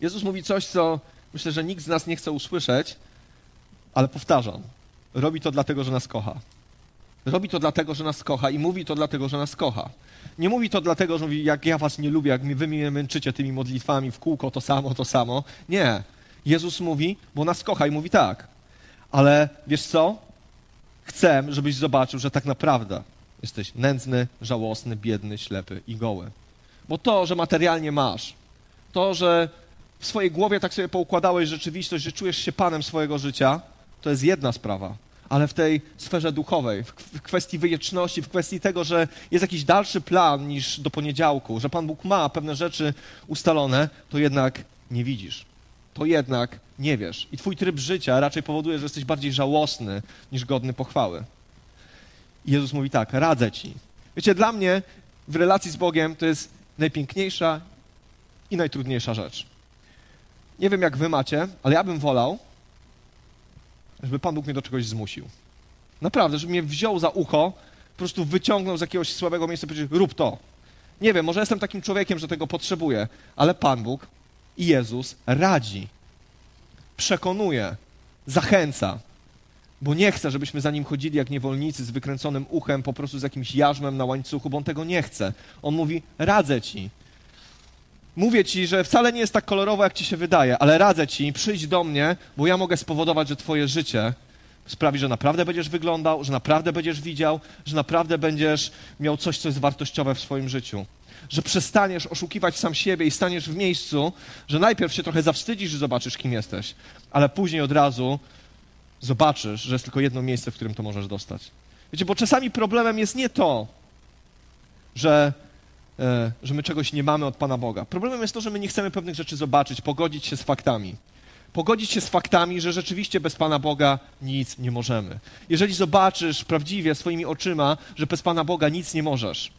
Jezus mówi coś, co myślę, że nikt z nas nie chce usłyszeć, ale powtarzam. Robi to dlatego, że nas kocha. Robi to dlatego, że nas kocha i mówi to dlatego, że nas kocha. Nie mówi to dlatego, że mówi, jak ja was nie lubię, jak wy mnie męczycie tymi modlitwami w kółko, to samo, to samo. Nie. Jezus mówi, bo nas kocha i mówi tak. Ale wiesz co? Chcę, żebyś zobaczył, że tak naprawdę jesteś nędzny, żałosny, biedny, ślepy i goły. Bo to, że materialnie masz, to, że w swojej głowie tak sobie poukładałeś rzeczywistość, że czujesz się panem swojego życia, to jest jedna sprawa. Ale w tej sferze duchowej, w kwestii wyjeczności, w kwestii tego, że jest jakiś dalszy plan niż do poniedziałku, że Pan Bóg ma pewne rzeczy ustalone, to jednak nie widzisz. To jednak nie wiesz. I twój tryb życia raczej powoduje, że jesteś bardziej żałosny niż godny pochwały. I Jezus mówi tak, radzę ci. Wiecie, dla mnie w relacji z Bogiem to jest najpiękniejsza i najtrudniejsza rzecz. Nie wiem, jak wy macie, ale ja bym wolał, żeby Pan Bóg mnie do czegoś zmusił. Naprawdę, żeby mnie wziął za ucho, po prostu wyciągnął z jakiegoś słabego miejsca i powiedział, rób to. Nie wiem, może jestem takim człowiekiem, że tego potrzebuję, ale Pan Bóg i Jezus radzi, przekonuje, zachęca, bo nie chce, żebyśmy za nim chodzili jak niewolnicy z wykręconym uchem, po prostu z jakimś jarzmem na łańcuchu, bo on tego nie chce. On mówi: Radzę ci. Mówię ci, że wcale nie jest tak kolorowo, jak ci się wydaje, ale radzę ci, przyjdź do mnie, bo ja mogę spowodować, że twoje życie sprawi, że naprawdę będziesz wyglądał, że naprawdę będziesz widział, że naprawdę będziesz miał coś, co jest wartościowe w swoim życiu. Że przestaniesz oszukiwać sam siebie i staniesz w miejscu, że najpierw się trochę zawstydzisz i zobaczysz, kim jesteś, ale później od razu zobaczysz, że jest tylko jedno miejsce, w którym to możesz dostać. Wiecie, bo czasami problemem jest nie to, że, że my czegoś nie mamy od Pana Boga. Problemem jest to, że my nie chcemy pewnych rzeczy zobaczyć, pogodzić się z faktami. Pogodzić się z faktami, że rzeczywiście bez Pana Boga nic nie możemy. Jeżeli zobaczysz prawdziwie swoimi oczyma, że bez Pana Boga nic nie możesz,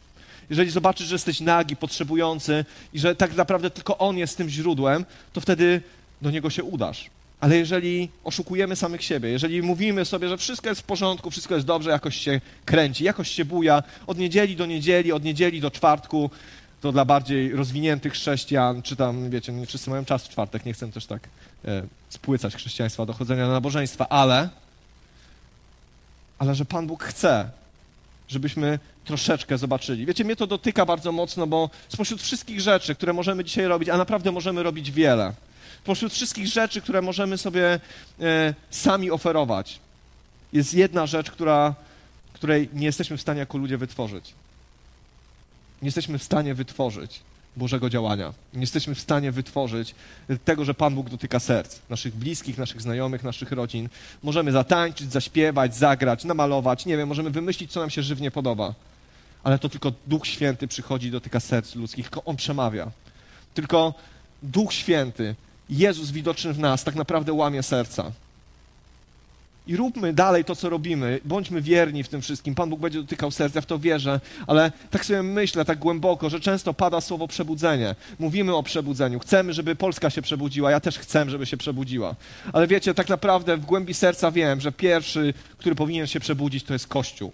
jeżeli zobaczysz, że jesteś nagi, potrzebujący i że tak naprawdę tylko On jest tym źródłem, to wtedy do Niego się udasz. Ale jeżeli oszukujemy samych siebie, jeżeli mówimy sobie, że wszystko jest w porządku, wszystko jest dobrze, jakoś się kręci, jakoś się buja, od niedzieli do niedzieli, od niedzieli do czwartku, to dla bardziej rozwiniętych chrześcijan, czy tam, wiecie, nie wszyscy mają czas w czwartek, nie chcę też tak e, spłycać chrześcijaństwa do chodzenia na nabożeństwa, ale, ale że Pan Bóg chce, żebyśmy troszeczkę zobaczyli. Wiecie, mnie to dotyka bardzo mocno, bo spośród wszystkich rzeczy, które możemy dzisiaj robić, a naprawdę możemy robić wiele, Pośród wszystkich rzeczy, które możemy sobie e, sami oferować, jest jedna rzecz, która, której nie jesteśmy w stanie jako ludzie wytworzyć. Nie jesteśmy w stanie wytworzyć Bożego działania. Nie jesteśmy w stanie wytworzyć tego, że Pan Bóg dotyka serc naszych bliskich, naszych znajomych, naszych rodzin. Możemy zatańczyć, zaśpiewać, zagrać, namalować, nie wiem, możemy wymyślić, co nam się żywnie podoba. Ale to tylko Duch Święty przychodzi, dotyka serc ludzkich, tylko On przemawia. Tylko Duch Święty Jezus widoczny w nas tak naprawdę łamie serca. I róbmy dalej to, co robimy. Bądźmy wierni w tym wszystkim. Pan Bóg będzie dotykał serca, w to wierzę, ale tak sobie myślę, tak głęboko, że często pada słowo przebudzenie. Mówimy o przebudzeniu. Chcemy, żeby Polska się przebudziła. Ja też chcę, żeby się przebudziła. Ale wiecie, tak naprawdę w głębi serca wiem, że pierwszy, który powinien się przebudzić, to jest Kościół.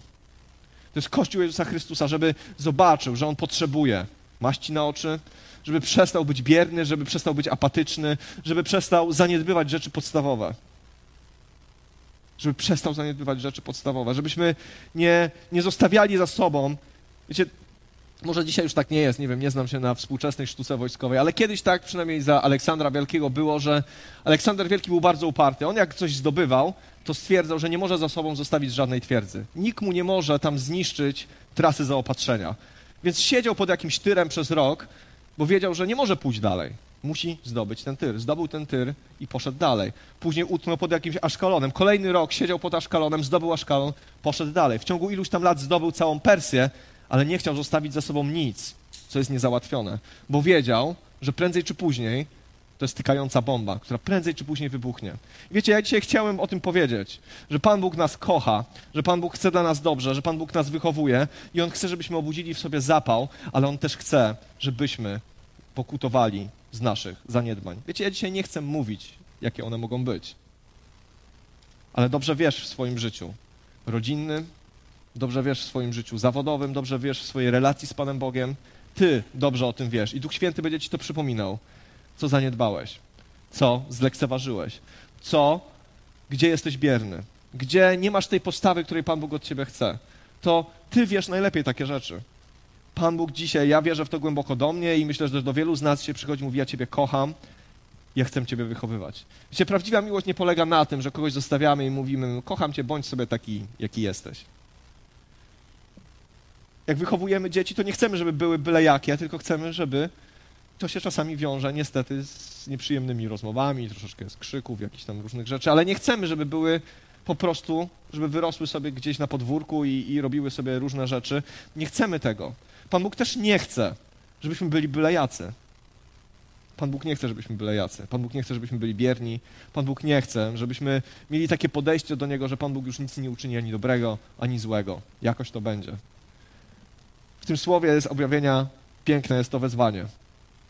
To jest Kościół Jezusa Chrystusa, żeby zobaczył, że On potrzebuje maści na oczy, żeby przestał być bierny, żeby przestał być apatyczny, żeby przestał zaniedbywać rzeczy podstawowe. Żeby przestał zaniedbywać rzeczy podstawowe, żebyśmy nie, nie zostawiali za sobą. Wiecie, może dzisiaj już tak nie jest, nie wiem, nie znam się na współczesnej sztuce wojskowej, ale kiedyś tak, przynajmniej za Aleksandra Wielkiego było, że Aleksander Wielki był bardzo uparty. On jak coś zdobywał, to stwierdzał, że nie może za sobą zostawić żadnej twierdzy. Nikt mu nie może tam zniszczyć trasy zaopatrzenia. Więc siedział pod jakimś tyrem przez rok, bo wiedział, że nie może pójść dalej. Musi zdobyć ten tyr. Zdobył ten tyr i poszedł dalej. Później utknął pod jakimś aszkalonem. Kolejny rok siedział pod aszkalonem, zdobył aszkalon, poszedł dalej. W ciągu iluś tam lat zdobył całą Persję, ale nie chciał zostawić za sobą nic, co jest niezałatwione, bo wiedział, że prędzej czy później To jest tykająca bomba, która prędzej czy później wybuchnie. Wiecie, ja dzisiaj chciałem o tym powiedzieć, że Pan Bóg nas kocha, że Pan Bóg chce dla nas dobrze, że Pan Bóg nas wychowuje i On chce, żebyśmy obudzili w sobie zapał, ale On też chce, żebyśmy pokutowali z naszych zaniedbań. Wiecie, ja dzisiaj nie chcę mówić, jakie one mogą być, ale dobrze wiesz w swoim życiu rodzinnym, dobrze wiesz w swoim życiu zawodowym, dobrze wiesz w swojej relacji z Panem Bogiem. Ty dobrze o tym wiesz i Duch Święty będzie ci to przypominał co zaniedbałeś, co zlekceważyłeś, co, gdzie jesteś bierny, gdzie nie masz tej postawy, której Pan Bóg od ciebie chce. To ty wiesz najlepiej takie rzeczy. Pan Bóg dzisiaj, ja wierzę w to głęboko do mnie i myślę, że do wielu z nas się przychodzi, mówi, ja Ciebie kocham, ja chcę Ciebie wychowywać. Wiecie, prawdziwa miłość nie polega na tym, że kogoś zostawiamy i mówimy, kocham Cię, bądź sobie taki, jaki jesteś. Jak wychowujemy dzieci, to nie chcemy, żeby były byle jakie, tylko chcemy, żeby to się czasami wiąże niestety z nieprzyjemnymi rozmowami, troszeczkę z krzyków, jakichś tam różnych rzeczy, ale nie chcemy, żeby były po prostu, żeby wyrosły sobie gdzieś na podwórku i, i robiły sobie różne rzeczy. Nie chcemy tego. Pan Bóg też nie chce, żebyśmy byli byle jacy. Pan Bóg nie chce, żebyśmy byli jacy. Pan Bóg nie chce, żebyśmy byli bierni. Pan Bóg nie chce, żebyśmy mieli takie podejście do Niego, że Pan Bóg już nic nie uczyni ani dobrego, ani złego. Jakoś to będzie. W tym słowie z objawienia piękne jest to wezwanie.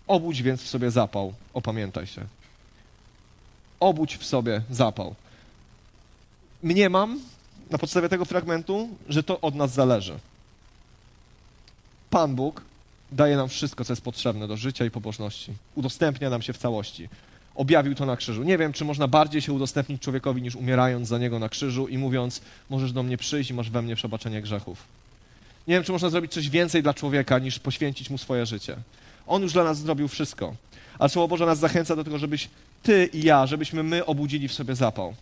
Obudź więc w sobie zapał, opamiętaj się. Obudź w sobie zapał. Mniemam na podstawie tego fragmentu, że to od nas zależy. Pan Bóg daje nam wszystko, co jest potrzebne do życia i pobożności. Udostępnia nam się w całości. Objawił to na krzyżu. Nie wiem, czy można bardziej się udostępnić człowiekowi, niż umierając za niego na krzyżu i mówiąc: Możesz do mnie przyjść i masz we mnie przebaczenie grzechów. Nie wiem, czy można zrobić coś więcej dla człowieka, niż poświęcić mu swoje życie. On już dla nas zrobił wszystko. A Słowo Boże nas zachęca do tego, żebyś ty i ja, żebyśmy my obudzili w sobie zapał.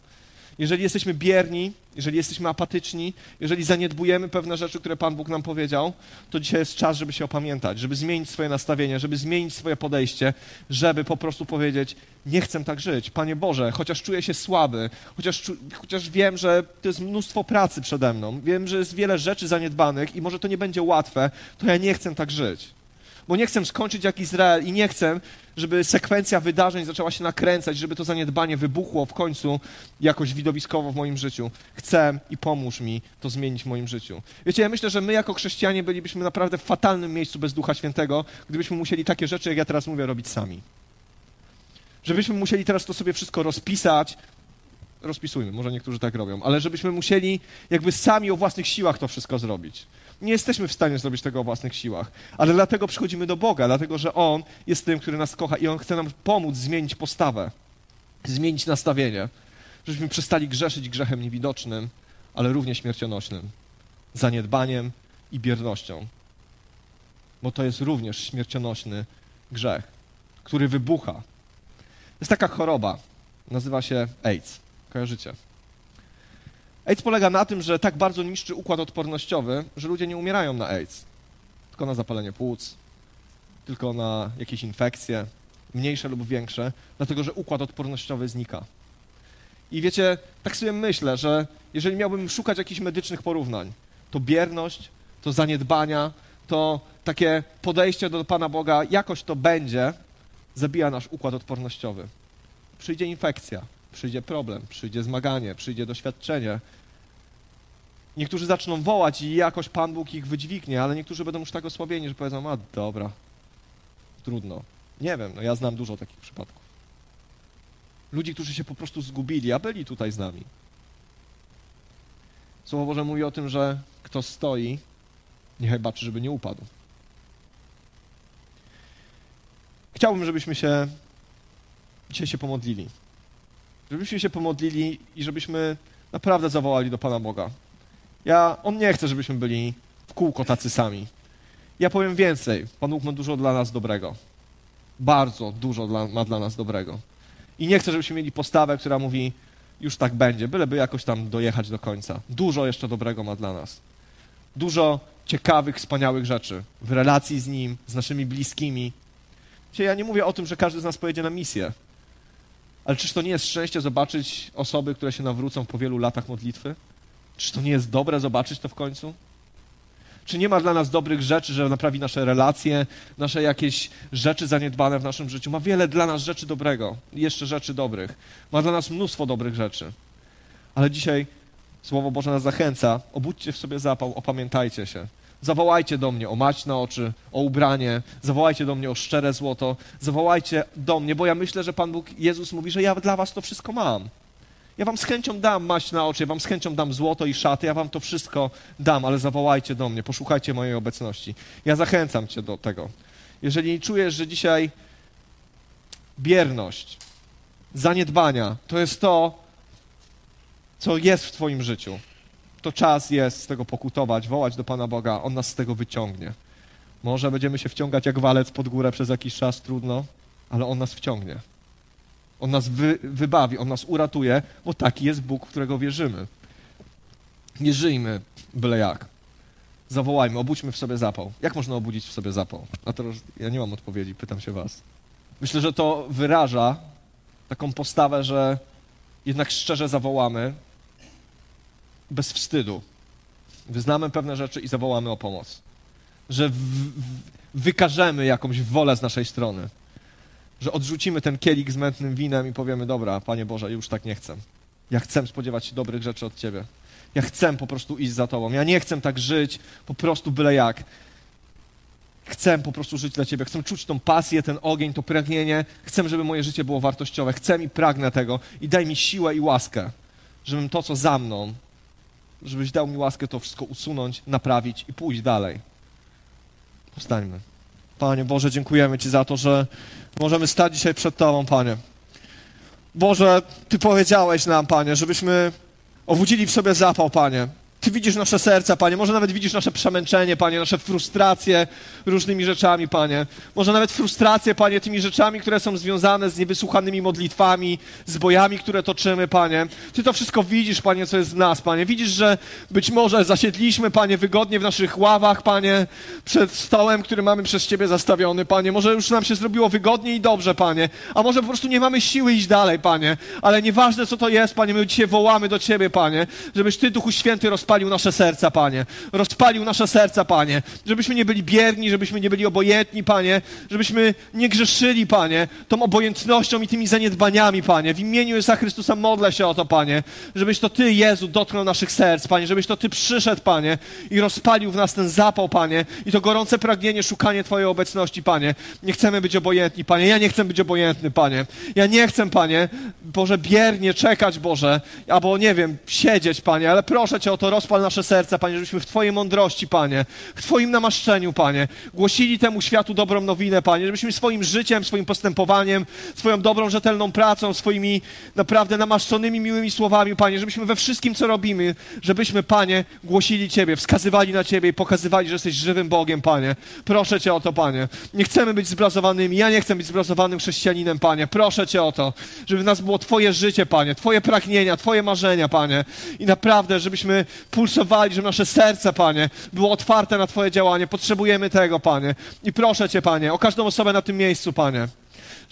Jeżeli jesteśmy bierni, jeżeli jesteśmy apatyczni, jeżeli zaniedbujemy pewne rzeczy, które Pan Bóg nam powiedział, to dzisiaj jest czas, żeby się opamiętać, żeby zmienić swoje nastawienie, żeby zmienić swoje podejście, żeby po prostu powiedzieć: Nie chcę tak żyć. Panie Boże, chociaż czuję się słaby, chociaż, chociaż wiem, że to jest mnóstwo pracy przede mną, wiem, że jest wiele rzeczy zaniedbanych i może to nie będzie łatwe, to ja nie chcę tak żyć bo nie chcę skończyć jak Izrael i nie chcę, żeby sekwencja wydarzeń zaczęła się nakręcać, żeby to zaniedbanie wybuchło w końcu jakoś widowiskowo w moim życiu. Chcę i pomóż mi to zmienić w moim życiu. Wiecie, ja myślę, że my jako chrześcijanie bylibyśmy naprawdę w fatalnym miejscu bez Ducha Świętego, gdybyśmy musieli takie rzeczy, jak ja teraz mówię, robić sami. Żebyśmy musieli teraz to sobie wszystko rozpisać, rozpisujmy, może niektórzy tak robią, ale żebyśmy musieli jakby sami o własnych siłach to wszystko zrobić. Nie jesteśmy w stanie zrobić tego o własnych siłach, ale dlatego przychodzimy do Boga, dlatego że On jest tym, który nas kocha i On chce nam pomóc zmienić postawę, zmienić nastawienie, żebyśmy przestali grzeszyć grzechem niewidocznym, ale równie śmiercionośnym, zaniedbaniem i biernością. Bo to jest również śmiercionośny grzech, który wybucha. Jest taka choroba, nazywa się AIDS. Kojarzycie? AIDS polega na tym, że tak bardzo niszczy układ odpornościowy, że ludzie nie umierają na AIDS. Tylko na zapalenie płuc, tylko na jakieś infekcje, mniejsze lub większe, dlatego że układ odpornościowy znika. I wiecie, tak sobie myślę, że jeżeli miałbym szukać jakichś medycznych porównań, to bierność, to zaniedbania, to takie podejście do Pana Boga, jakoś to będzie, zabija nasz układ odpornościowy. Przyjdzie infekcja, przyjdzie problem, przyjdzie zmaganie, przyjdzie doświadczenie. Niektórzy zaczną wołać i jakoś Pan Bóg ich wydźwignie, ale niektórzy będą już tak osłabieni, że powiedzą, a dobra, trudno. Nie wiem, no ja znam dużo takich przypadków. Ludzi, którzy się po prostu zgubili, a byli tutaj z nami. Słowo Boże mówi o tym, że kto stoi, niechaj baczy, żeby nie upadł. Chciałbym, żebyśmy się dzisiaj się pomodlili żebyśmy się pomodlili i żebyśmy naprawdę zawołali do Pana Boga. Ja, On nie chce, żebyśmy byli w kółko tacy sami. Ja powiem więcej. Pan Bóg ma dużo dla nas dobrego. Bardzo dużo dla, ma dla nas dobrego. I nie chcę, żebyśmy mieli postawę, która mówi, już tak będzie, byleby jakoś tam dojechać do końca. Dużo jeszcze dobrego ma dla nas. Dużo ciekawych, wspaniałych rzeczy w relacji z Nim, z naszymi bliskimi. Ja nie mówię o tym, że każdy z nas pojedzie na misję. Ale czyż to nie jest szczęście zobaczyć osoby, które się nawrócą po wielu latach modlitwy? Czyż to nie jest dobre zobaczyć to w końcu? Czy nie ma dla nas dobrych rzeczy, że naprawi nasze relacje, nasze jakieś rzeczy zaniedbane w naszym życiu? Ma wiele dla nas rzeczy dobrego, jeszcze rzeczy dobrych. Ma dla nas mnóstwo dobrych rzeczy. Ale dzisiaj Słowo Boże nas zachęca. Obudźcie w sobie zapał, opamiętajcie się. Zawołajcie do mnie o mać na oczy, o ubranie, zawołajcie do mnie o szczere złoto, zawołajcie do mnie, bo ja myślę, że Pan Bóg, Jezus mówi, że ja dla was to wszystko mam. Ja wam z chęcią dam maść na oczy, ja wam z chęcią dam złoto i szaty, ja wam to wszystko dam, ale zawołajcie do mnie, poszukajcie mojej obecności. Ja zachęcam cię do tego. Jeżeli czujesz, że dzisiaj bierność, zaniedbania to jest to, co jest w twoim życiu, to czas jest z tego pokutować, wołać do Pana Boga, On nas z tego wyciągnie. Może będziemy się wciągać jak walec pod górę przez jakiś czas, trudno, ale On nas wciągnie. On nas wy, wybawi, On nas uratuje, bo taki jest Bóg, którego wierzymy. Nie żyjmy byle jak. Zawołajmy, obudźmy w sobie zapał. Jak można obudzić w sobie zapał? Na to ja nie mam odpowiedzi, pytam się was. Myślę, że to wyraża taką postawę, że jednak szczerze zawołamy, bez wstydu. Wyznamy pewne rzeczy i zawołamy o pomoc. Że w, w, wykażemy jakąś wolę z naszej strony. Że odrzucimy ten kielik z mętnym winem i powiemy: Dobra, Panie Boże, już tak nie chcę. Ja chcę spodziewać się dobrych rzeczy od Ciebie. Ja chcę po prostu iść za Tobą. Ja nie chcę tak żyć po prostu byle jak. Chcę po prostu żyć dla Ciebie. Chcę czuć tą pasję, ten ogień, to pragnienie. Chcę, żeby moje życie było wartościowe. Chcę i pragnę tego. I daj mi siłę i łaskę, żebym to, co za mną, żebyś dał mi łaskę to wszystko usunąć, naprawić i pójść dalej. Powstańmy. Panie Boże, dziękujemy Ci za to, że możemy stać dzisiaj przed Tobą, Panie. Boże, Ty powiedziałeś nam, Panie, żebyśmy obudzili w sobie zapał, Panie. Ty widzisz nasze serca, Panie. Może nawet widzisz nasze przemęczenie, Panie, nasze frustracje różnymi rzeczami, Panie. Może nawet frustracje, Panie, tymi rzeczami, które są związane z niewysłuchanymi modlitwami, z bojami, które toczymy, Panie. Ty to wszystko widzisz, Panie, co jest w nas, Panie. Widzisz, że być może zasiedliśmy, Panie, wygodnie w naszych ławach, Panie, przed stołem, który mamy przez Ciebie zastawiony, Panie. Może już nam się zrobiło wygodnie i dobrze, Panie. A może po prostu nie mamy siły iść dalej, Panie. Ale nieważne, co to jest, Panie, my dzisiaj wołamy do Ciebie, Panie, żebyś Ty, Duchu Święty, rozpalił rozpalił nasze serca, Panie. Rozpalił nasze serca, Panie. Żebyśmy nie byli bierni, żebyśmy nie byli obojętni, Panie. Żebyśmy nie grzeszyli, Panie, tą obojętnością i tymi zaniedbaniami, Panie. W imieniu Jezusa Chrystusa modlę się o to, Panie. Żebyś to Ty, Jezu, dotknął naszych serc, Panie. Żebyś to Ty przyszedł, Panie, i rozpalił w nas ten zapał, Panie. I to gorące pragnienie, szukanie Twojej obecności, Panie. Nie chcemy być obojętni, Panie. Ja nie chcę być obojętny, Panie. Ja nie chcę, Panie, Boże, biernie czekać, Boże, albo, nie wiem, siedzieć, Panie, ale proszę Cię o to, rozpal nasze serca, Panie, żebyśmy w Twojej mądrości, Panie, w Twoim namaszczeniu, Panie, głosili temu światu dobrą nowinę, Panie, żebyśmy swoim życiem, swoim postępowaniem, swoją dobrą, rzetelną pracą, swoimi naprawdę namaszczonymi, miłymi słowami, Panie, żebyśmy we wszystkim, co robimy, żebyśmy, Panie, głosili Ciebie, wskazywali na Ciebie i pokazywali, że jesteś żywym Bogiem, Panie. Proszę Cię o to, Panie. Nie chcemy być zbrazowanymi, ja nie chcę być zbrazowanym chrześcijaninem, Panie. Proszę Cię o to, żeby w nas było Twoje życie, Panie, Twoje pragnienia, Twoje marzenia, Panie. I naprawdę, żebyśmy pulsowali, żeby nasze serce, Panie, było otwarte na Twoje działanie. Potrzebujemy tego, Panie. I proszę Cię, Panie, o każdą osobę na tym miejscu, Panie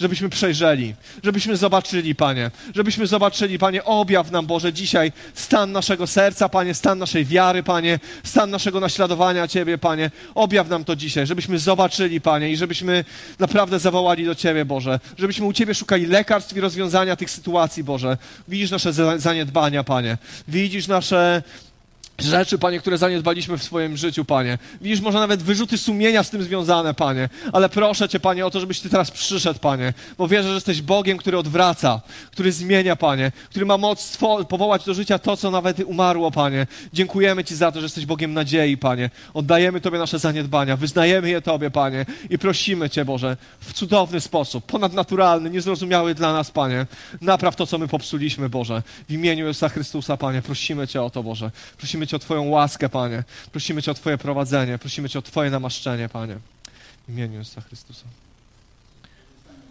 żebyśmy przejrzeli, żebyśmy zobaczyli, Panie, żebyśmy zobaczyli, Panie, objaw nam, Boże, dzisiaj stan naszego serca, Panie, stan naszej wiary, Panie, stan naszego naśladowania Ciebie, Panie. Objaw nam to dzisiaj, żebyśmy zobaczyli, Panie, i żebyśmy naprawdę zawołali do Ciebie, Boże, żebyśmy u Ciebie szukali lekarstw i rozwiązania tych sytuacji, Boże. Widzisz nasze zaniedbania, Panie. Widzisz nasze rzeczy, Panie, które zaniedbaliśmy w swoim życiu, Panie. Widzisz, może nawet wyrzuty sumienia z tym związane, Panie. Ale proszę Cię, Panie, o to, żebyś Ty teraz przyszedł, Panie. Bo wierzę, że jesteś Bogiem, który odwraca, który zmienia, Panie. Który ma moc powołać do życia to, co nawet umarło, Panie. Dziękujemy Ci za to, że jesteś Bogiem nadziei, Panie. Oddajemy Tobie nasze zaniedbania, wyznajemy je Tobie, Panie. I prosimy Cię, Boże, w cudowny sposób, ponadnaturalny, niezrozumiały dla nas, Panie. Napraw to, co my popsuliśmy, Boże. W imieniu Jezusa Chrystusa, Panie, prosimy Cię o to, Boże. Prosimy Cię o Twoją łaskę, Panie. Prosimy Cię o Twoje prowadzenie. Prosimy Cię o Twoje namaszczenie, Panie. W imieniu Jezusa Chrystusa.